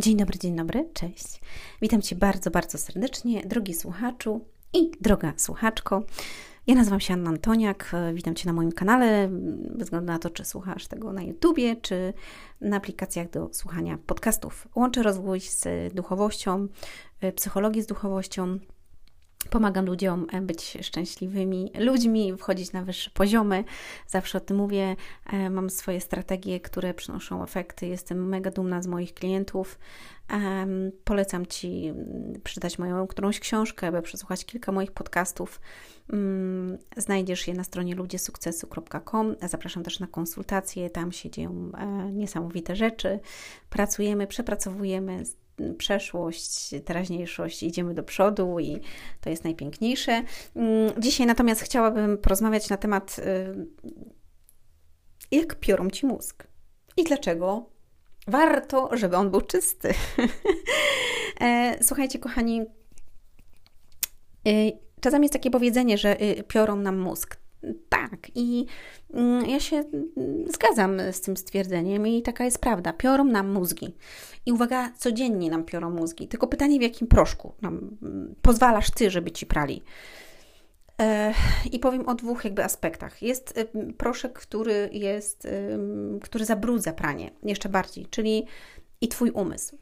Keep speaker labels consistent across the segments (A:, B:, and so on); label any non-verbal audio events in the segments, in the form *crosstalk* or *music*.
A: Dzień dobry, dzień dobry, cześć. Witam Cię bardzo, bardzo serdecznie, drogi słuchaczu i droga słuchaczko. Ja nazywam się Anna Antoniak, witam Cię na moim kanale, bez względu na to, czy słuchasz tego na YouTubie, czy na aplikacjach do słuchania podcastów. Łączę rozwój z duchowością, psychologię z duchowością, Pomagam ludziom e, być szczęśliwymi ludźmi, wchodzić na wyższe poziomy. Zawsze o tym mówię. E, mam swoje strategie, które przynoszą efekty. Jestem mega dumna z moich klientów. Polecam Ci mm, przeczytać moją którąś książkę, aby przesłuchać kilka moich podcastów. Mm, znajdziesz je na stronie ludziesukcesu.com. Zapraszam też na konsultacje. Tam się dzieją e, niesamowite rzeczy. Pracujemy, przepracowujemy przeszłość, teraźniejszość, idziemy do przodu i to jest najpiękniejsze. Mm, dzisiaj natomiast chciałabym porozmawiać na temat, y, jak piorą ci mózg i dlaczego warto, żeby on był czysty. *laughs* E, słuchajcie, kochani, y, czasami jest takie powiedzenie, że y, piorą nam mózg. Tak, i mm, ja się mm, zgadzam z tym stwierdzeniem, i taka jest prawda. Piorą nam mózgi. I uwaga, codziennie nam piorą mózgi. Tylko pytanie, w jakim proszku nam mm, pozwalasz ty, żeby ci prali. I powiem o dwóch jakby aspektach. Jest y, proszek, który jest, który zabrudza pranie jeszcze bardziej, czyli i twój umysł.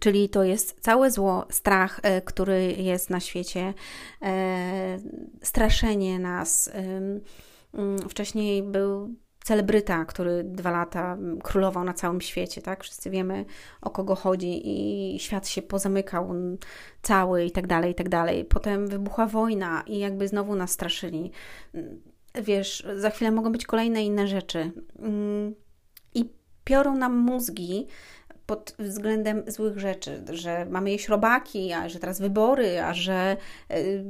A: Czyli to jest całe zło, strach, e, który jest na świecie, e, straszenie nas. Wcześniej był celebryta, który dwa lata królował na całym świecie, tak? Wszyscy wiemy o kogo chodzi i świat się pozamykał cały i tak dalej, i tak dalej. Potem wybuchła wojna i jakby znowu nas straszyli. Wiesz, za chwilę mogą być kolejne inne rzeczy. Mm, I piorą nam mózgi pod względem złych rzeczy, że mamy jeść robaki, a że teraz wybory, a że y,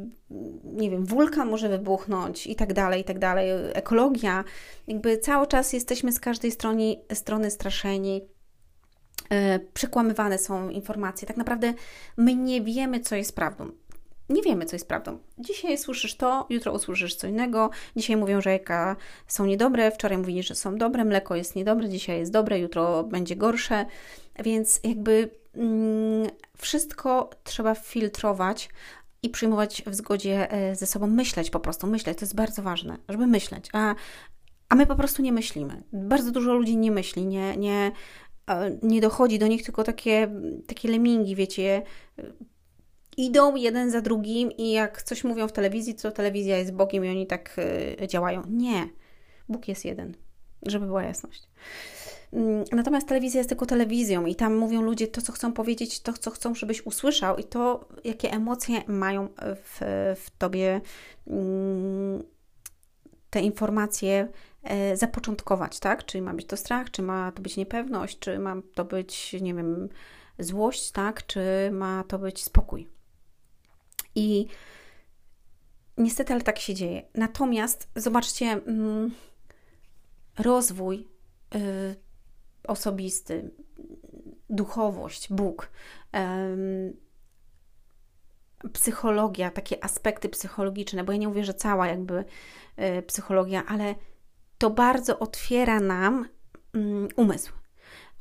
A: nie wiem, wulkan może wybuchnąć i tak dalej, i tak dalej, ekologia. Jakby cały czas jesteśmy z każdej strony, strony straszeni. Y, przekłamywane są informacje. Tak naprawdę my nie wiemy, co jest prawdą nie wiemy, co jest prawdą. Dzisiaj słyszysz to, jutro usłyszysz co innego. Dzisiaj mówią, że jajka są niedobre, wczoraj mówili, że są dobre, mleko jest niedobre, dzisiaj jest dobre, jutro będzie gorsze. Więc jakby mm, wszystko trzeba filtrować i przyjmować w zgodzie e, ze sobą, myśleć po prostu, myśleć. To jest bardzo ważne, żeby myśleć. A, a my po prostu nie myślimy. Bardzo dużo ludzi nie myśli, nie, nie, e, nie dochodzi do nich tylko takie, takie lemingi, wiecie, idą jeden za drugim i jak coś mówią w telewizji, to telewizja jest Bogiem i oni tak y, działają. Nie. Bóg jest jeden, żeby była jasność. Mm, natomiast telewizja jest tylko telewizją i tam mówią ludzie to, co chcą powiedzieć, to, co chcą, żebyś usłyszał i to, jakie emocje mają w, w tobie mm, te informacje e, zapoczątkować, tak? Czy ma być to strach, czy ma to być niepewność, czy ma to być, nie wiem, złość, tak? Czy ma to być spokój. I niestety, ale tak się dzieje. Natomiast zobaczcie, mm, rozwój y, osobisty, duchowość, Bóg, psychologia, takie aspekty psychologiczne, bo ja nie mówię, że cała jakby y, psychologia, ale to bardzo otwiera nam mm, umysł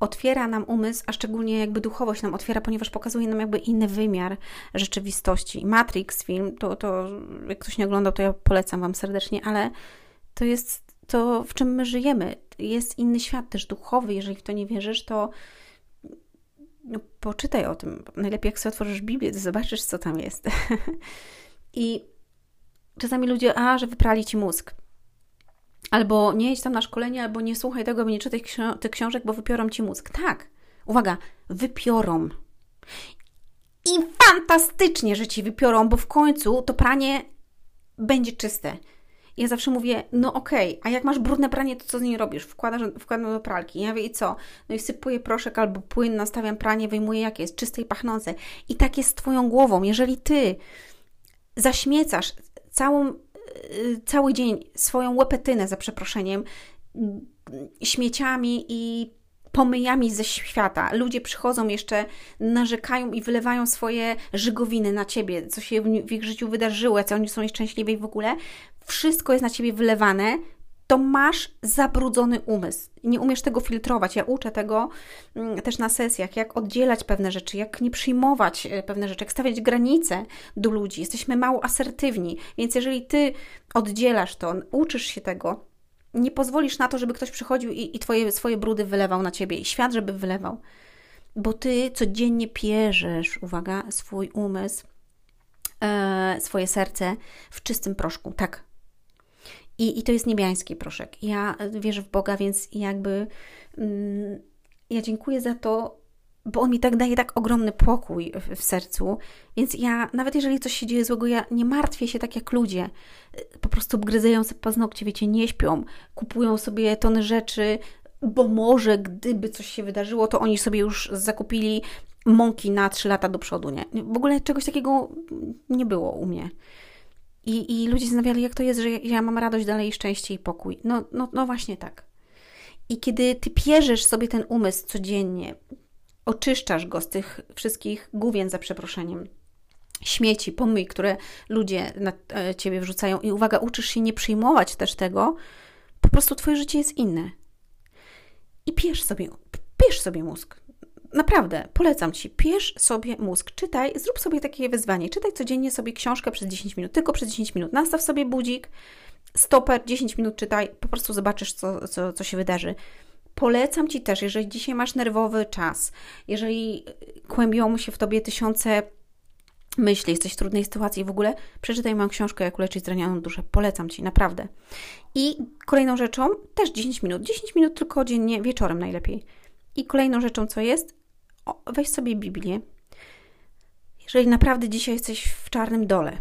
A: otwiera nam umysł, a szczególnie jakby duchowość nam otwiera, ponieważ pokazuje nam jakby inny wymiar rzeczywistości. Matrix film, to, to jak ktoś nie oglądał, to ja polecam Wam serdecznie, ale to jest to, w czym my żyjemy. Jest inny świat też duchowy. Jeżeli w to nie wierzysz, to no, poczytaj o tym. Najlepiej jak sobie otworzysz Biblię, to zobaczysz, co tam jest. *laughs* I czasami ludzie, a, że wyprali Ci mózg. Albo nie jedź tam na szkolenie, albo nie słuchaj tego, nie czytaj tych książek, bo wypiorą ci mózg. Tak, uwaga, wypiorą. I fantastycznie, że ci wypiorą, bo w końcu to pranie będzie czyste. Ja zawsze mówię, no okej, okay, a jak masz brudne pranie, to co z nim robisz? Wkładasz, wkładam do pralki. Ja mówię, i co? No i sypuję proszek albo płyn, nastawiam pranie, wyjmuję jakie jest, czyste i pachnące. I tak jest z Twoją głową. Jeżeli Ty zaśmiecasz całą cały dzień swoją łepetynę, za przeproszeniem, śmieciami i pomyjami ze świata. Ludzie przychodzą jeszcze, narzekają i wylewają swoje żygowiny na ciebie, co się w ich życiu wydarzyło, co oni są nieszczęśliwi w ogóle. Wszystko jest na ciebie wylewane, to masz zabrudzony umysł. Nie umiesz tego filtrować. Ja uczę tego mm, też na sesjach, jak oddzielać pewne rzeczy, jak nie przyjmować e, pewne rzeczy, jak stawiać granice do ludzi. Jesteśmy mało asertywni, więc jeżeli ty oddzielasz to, uczysz się tego, nie pozwolisz na to, żeby ktoś przychodził i, i twoje, swoje brudy wylewał na ciebie i świat, żeby wylewał. Bo ty codziennie pierzesz, uwaga, swój umysł, e, swoje serce w czystym proszku. Tak, i, I to jest niebiański proszek. Ja wierzę w Boga, więc jakby mm, ja dziękuję za to, bo On mi tak daje tak ogromny pokój w, w, sercu. Więc ja, nawet jeżeli coś się dzieje złego, ja nie martwię się tak jak ludzie. Po prostu gryzeją sobie paznokcie, wiecie, nie śpią, kupują sobie tony rzeczy, bo może gdyby coś się wydarzyło, to oni sobie już zakupili mąki na 3 lata do przodu, nie? W ogóle czegoś takiego nie było u mnie. I, I ludzie zastanawiali, jak to jest, że ja, ja mam radość dalej, szczęście i pokój. No, no, no właśnie tak. I kiedy ty pierzesz sobie ten umysł codziennie, oczyszczasz go z tych wszystkich główien za przeproszeniem, śmieci, pomyj, które ludzie na e, ciebie wrzucają i uwaga, uczysz się nie przyjmować też tego, po prostu twoje życie jest inne. I pierz sobie, pierz sobie mózg. Naprawdę, polecam Ci, pierz sobie mózg, czytaj, zrób sobie takie wyzwanie, czytaj codziennie sobie książkę przez 10 minut, tylko przez 10 minut, nastaw sobie budzik, stoper, 10 minut czytaj, po prostu zobaczysz, co, co, co się wydarzy. Polecam Ci też, jeżeli dzisiaj masz nerwowy czas, jeżeli kłębią się w Tobie tysiące myśli, jesteś w trudnej sytuacji w ogóle, przeczytaj moją książkę Jak uleczyć zranioną duszę. Polecam Ci, naprawdę. I kolejną rzeczą, też 10 minut, 10 minut tylko dziennie, wieczorem najlepiej. I kolejną rzeczą, co jest, weź sobie Biblię. Jeżeli naprawdę dzisiaj jesteś w czarnym dole,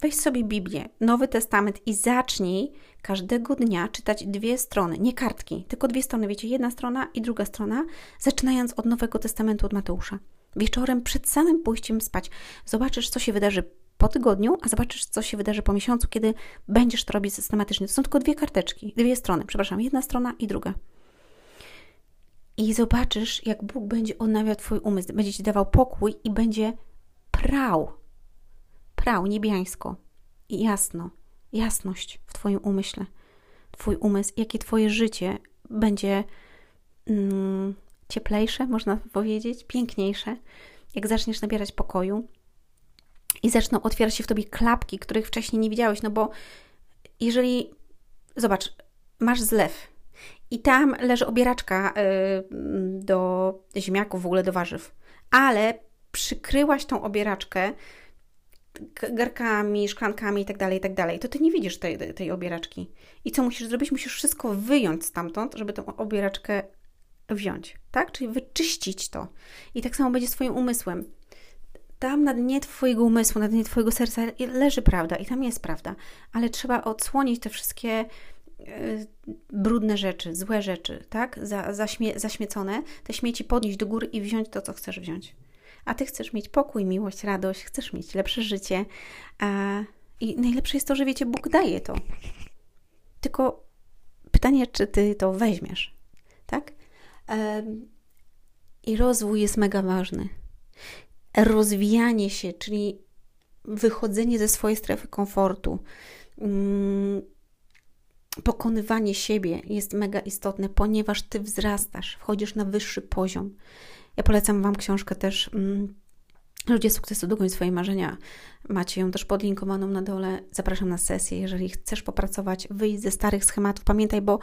A: weź sobie Biblię, Nowy Testament i zacznij każdego dnia czytać dwie strony, nie kartki, tylko dwie strony, wiecie, jedna strona i druga strona, zaczynając od Nowego Testamentu od Mateusza. Wieczorem przed samym pójściem spać zobaczysz, co się wydarzy po tygodniu, a zobaczysz, co się wydarzy po miesiącu, kiedy będziesz to robić systematycznie. To są tylko dwie karteczki, dwie strony, przepraszam, jedna strona i druga. I zobaczysz, jak Bóg będzie odnawiał Twój umysł, będzie Ci dawał pokój i będzie prał, prał niebiańsko. I jasno, jasność w Twoim umyśle, Twój umysł, jakie Twoje życie będzie mm, cieplejsze, można powiedzieć, piękniejsze, jak zaczniesz nabierać pokoju i zaczną otwierać się w Tobie klapki, których wcześniej nie widziałeś, no bo jeżeli, zobacz, masz zlew, i tam leży obieraczka y, do ziemniaków, w ogóle do warzyw. Ale przykryłaś tą obieraczkę garkami, szklankami itd., tak itd., tak to ty nie widzisz tej, tej obieraczki. I co musisz zrobić? Musisz wszystko wyjąć stamtąd, żeby tą obieraczkę wziąć, tak? Czyli wyczyścić to. I tak samo będzie z Twoim umysłem. Tam na dnie Twojego umysłu, na dnie Twojego serca leży prawda i tam jest prawda, ale trzeba odsłonić te wszystkie brudne rzeczy, złe rzeczy, tak? Za, zaśmie, zaśmiecone, te śmieci podnieść do góry i wziąć to, co chcesz wziąć. A ty chcesz mieć pokój, miłość, radość, chcesz mieć lepsze życie. A, I najlepsze jest to, że wiecie, Bóg daje to. Tylko pytanie, czy ty to weźmiesz, tak? I rozwój jest mega ważny. Rozwijanie się, czyli wychodzenie ze swojej strefy komfortu. Pokonywanie siebie jest mega istotne, ponieważ ty wzrastasz, wchodzisz na wyższy poziom. Ja polecam Wam książkę też. Mm, Ludzie sukcesu dogoń swoje marzenia. Macie ją też podlinkowaną na dole. Zapraszam na sesję. Jeżeli chcesz popracować, wyjść ze starych schematów, pamiętaj, bo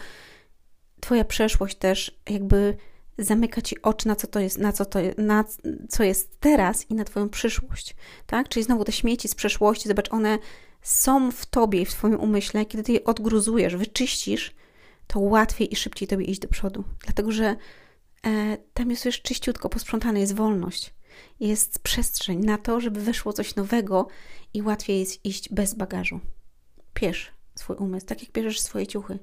A: Twoja przeszłość też jakby zamyka Ci oczy na co to jest, na co, to, na co jest teraz i na Twoją przyszłość, tak? Czyli znowu te śmieci z przeszłości, zobacz, one są w tobie i w twoim umyśle, kiedy ty je odgruzujesz, wyczyścisz, to łatwiej i szybciej tobie iść do przodu. Dlatego, że e, tam jest już czyściutko posprzątane, jest wolność. Jest przestrzeń na to, żeby weszło coś nowego i łatwiej jest iść bez bagażu. Piesz swój umysł, tak jak bierzesz swoje ciuchy.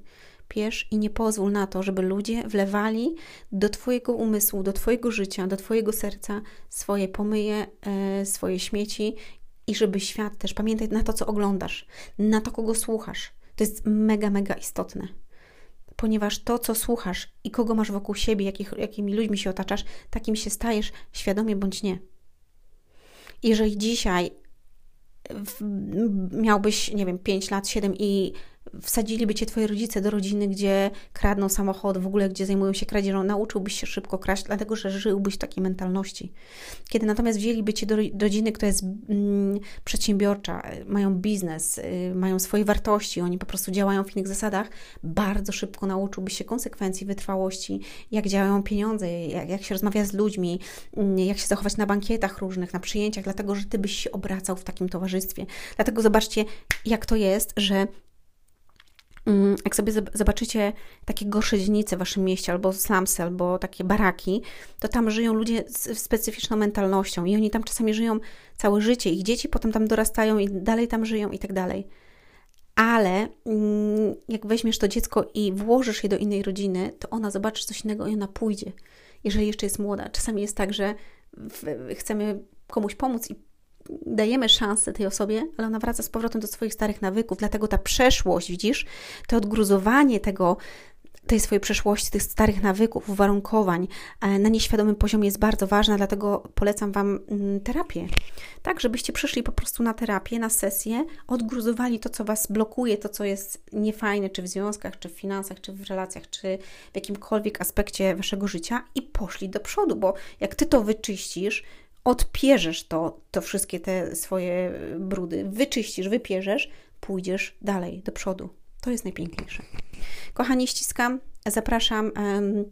A: Piesz i nie pozwól na to, żeby ludzie wlewali do Twojego umysłu, do Twojego życia, do Twojego serca swoje pomyje, e, swoje śmieci i żeby świat też, pamiętaj na to, co oglądasz, na to, kogo słuchasz. To jest mega, mega istotne. Ponieważ to, co słuchasz i kogo masz wokół siebie, jakich, jakimi ludźmi się otaczasz, takim się stajesz, świadomie bądź nie. Jeżeli dzisiaj miałbyś, nie wiem, 5 lat, 7 i wsadziliby cię twoje rodzice do rodziny, gdzie kradną samochód, w ogóle gdzie zajmują się kradzieżą, nauczyłbyś się szybko kraść, dlatego że żyłbyś w takiej mentalności. Kiedy natomiast wzięliby cię do rodziny, która jest mm, przedsiębiorcza, mają biznes, y, mają swoje wartości, oni po prostu działają w innych zasadach, bardzo szybko nauczyłbyś się konsekwencji, wytrwałości, jak działają pieniądze, jak, jak się rozmawia z ludźmi, mm, jak się zachować na bankietach różnych, na przyjęciach, dlatego że ty byś się obracał w takim towarzystwie. Dlatego zobaczcie, jak to jest, że jak sobie zobaczycie takie gorsze dzielnice w waszym mieście, albo slumsy, albo takie baraki, to tam żyją ludzie z specyficzną mentalnością i oni tam czasami żyją całe życie. Ich dzieci potem tam dorastają i dalej tam żyją i tak dalej. Ale mm, jak weźmiesz to dziecko i włożysz je do innej rodziny, to ona zobaczy coś innego i ona pójdzie, jeżeli jeszcze jest młoda. Czasami jest tak, że chcemy komuś pomóc i dajemy szansę tej osobie, ale ona wraca z powrotem do swoich starych nawyków, dlatego ta przeszłość, widzisz, to odgruzowanie tego, tej swojej przeszłości, tych starych nawyków, uwarunkowań e, na nieświadomym poziomie jest bardzo ważna, dlatego polecam Wam mm, terapię. Tak, żebyście przyszli po prostu na terapię, na sesję, odgruzowali to, co Was blokuje, to, co jest niefajne, czy w związkach, czy w finansach, czy w relacjach, czy w jakimkolwiek aspekcie Waszego życia i poszli do przodu, bo jak Ty to wyczyścisz, odpierzesz to, to wszystkie te swoje brudy, wyczyścisz, wypierzesz, pójdziesz dalej, do przodu. To jest najpiękniejsze. Kochani, ściskam, zapraszam. Um,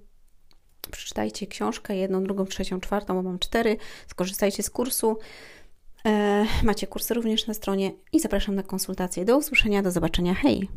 A: przeczytajcie książkę, jedną, drugą, trzecią, czwartą, bo mam cztery. Skorzystajcie z kursu. E, macie kursy również na stronie i zapraszam na konsultacje. Do usłyszenia, do zobaczenia. Hej!